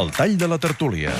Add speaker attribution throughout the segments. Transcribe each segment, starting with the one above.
Speaker 1: El tall de la tertúlia.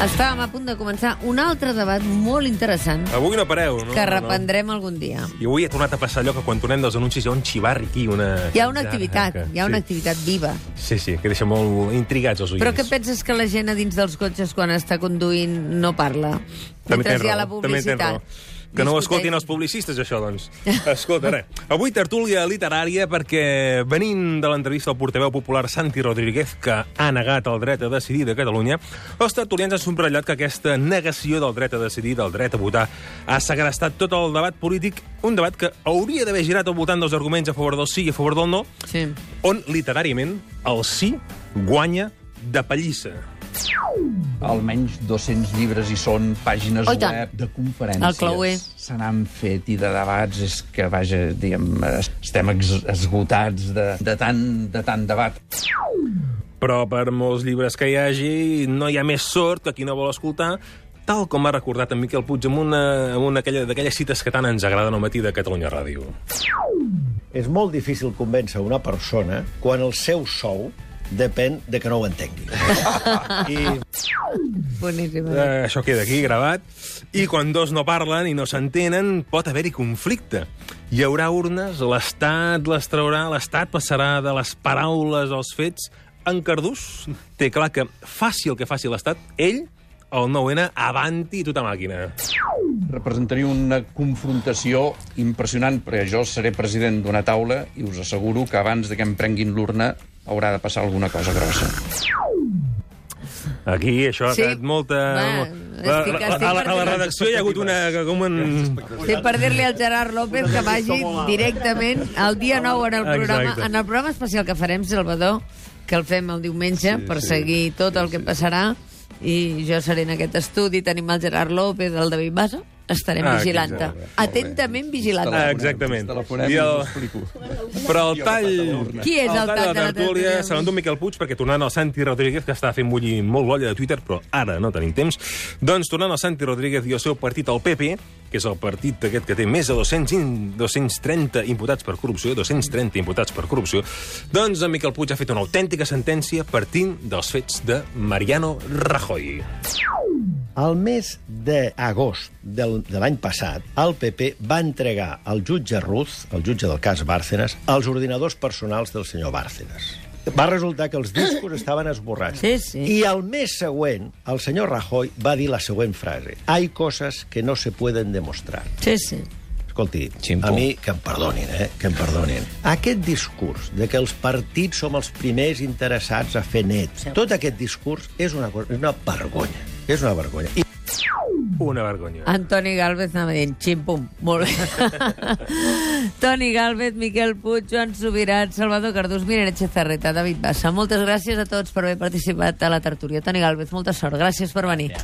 Speaker 2: Estàvem a punt de començar un altre debat molt interessant
Speaker 3: Avui no pareu, no?
Speaker 2: que
Speaker 3: No, no.
Speaker 2: reprendrem algun dia.
Speaker 3: I avui ha tornat a passar allò que quan tornem dels anuncis hi ha un xivarri aquí, una...
Speaker 2: Hi ha una activitat, hi ha una
Speaker 3: sí.
Speaker 2: activitat viva.
Speaker 3: Sí, sí, que deixa molt intrigats els oients.
Speaker 2: Però què penses que la gent a dins dels cotxes quan està conduint no parla?
Speaker 3: També
Speaker 2: Mentre
Speaker 3: tens
Speaker 2: hi ha la
Speaker 3: raó, també tens
Speaker 2: publicitat.
Speaker 3: raó. Que no ho escoltin els publicistes, això, doncs. Escolta, res. Avui tertúlia literària perquè venint de l'entrevista al portaveu popular Santi Rodríguez, que ha negat el dret a decidir de Catalunya, els tertulians han subratllat que aquesta negació del dret a decidir, del dret a votar, ha segrestat tot el debat polític, un debat que hauria d'haver girat al voltant dels arguments a favor del sí i a favor del no,
Speaker 2: Sí.
Speaker 3: on, literàriament, el sí guanya de pallissa.
Speaker 4: Almenys 200 llibres hi són, pàgines
Speaker 2: Oh, i
Speaker 4: web de
Speaker 2: El
Speaker 4: conferències.
Speaker 2: clauer.
Speaker 4: Se n'han fet i de debats és que, vaja, diguem, estem esgotats de, de, tant, de tant debat.
Speaker 3: Però per molts llibres que hi hagi, no hi ha més sort que qui no vol escoltar, tal com ha recordat en Miquel Puig en una, en una aquella- d'aquelles cites que tant ens agraden al matí de Catalunya Ràdio.
Speaker 5: És molt difícil convèncer una persona quan el seu sou depèn de que no ho entengui. I
Speaker 2: Boníssim.
Speaker 3: Eh, això queda aquí gravat. I quan dos no parlen i no s'entenen, pot haver-hi conflicte. Hi haurà urnes, l'Estat les traurà, l'Estat passarà de les paraules als fets. En Cardús té clar que faci el que faci l'Estat, ell, el 9-N, avanti tota màquina.
Speaker 4: Representaria una confrontació impressionant, perquè jo seré president d'una taula i us asseguro que abans de que em prenguin l'urna haurà de passar alguna cosa grossa.
Speaker 3: Aquí això ha
Speaker 2: Sí.
Speaker 3: quedat molta...
Speaker 2: Va,
Speaker 3: la,
Speaker 2: estic-
Speaker 3: la,
Speaker 2: estic
Speaker 3: a, la, a la redacció hi ha hagut una... Com un...
Speaker 2: Sí, per dir-li al Gerard López que vagi directament el dia 9 en el programa,
Speaker 3: Exacte.
Speaker 2: en el programa especial que farem, Salvador, que el fem el diumenge sí, per seguir tot el que passarà. I jo seré en aquest estudi, tenim el Gerard López, el David Bassa, estarem
Speaker 3: Ah,
Speaker 2: vigilant
Speaker 3: exacte.
Speaker 2: Atentament vigilant
Speaker 3: Ah, exactament. I el-. Però el tall...
Speaker 2: Qui és el tall de la tertúlia?
Speaker 3: Se l'endú Miquel Puig, perquè tornant al Santi Rodríguez, que està fent bullir molt l'olla de Twitter, però ara no tenim temps, doncs tornant al Santi Rodríguez i el seu partit, el PP, que és el partit aquest que té més de 200, in- 230 imputats per corrupció, 230 imputats per corrupció, doncs en Miquel Puig ha fet una autèntica sentència partint dels fets de Mariano Rajoy.
Speaker 5: Al mes d'agost del, de l'any passat, el PP va entregar al jutge Ruz, el jutge del cas Bárcenas, els ordinadors personals del senyor Bárcenas. Va resultar que els discos estaven esborrats.
Speaker 2: Sí, sí.
Speaker 5: I al mes següent, el senyor Rajoy va dir la següent frase. Hay cosas que no se pueden demostrar.
Speaker 2: Sí, sí.
Speaker 5: Escolti,
Speaker 4: Ximpo.
Speaker 5: a mi que em perdonin, eh? Que em perdonin. Aquest discurs de que els partits som els primers interessats a fer net, tot aquest discurs és una, cosa- és una vergonya. És una vergonya. I
Speaker 3: Una vergonya.
Speaker 2: Antoni Galvez anava dient xim-pum. Molt bé. Toni Galvez, Miquel Puig, Joan Subirat, Salvador Cardús, Miren Echezarreta, David Bassa. Moltes gràcies a tots per haver participat a la tertúlia. Toni Galvez, molta sort. Gràcies per venir.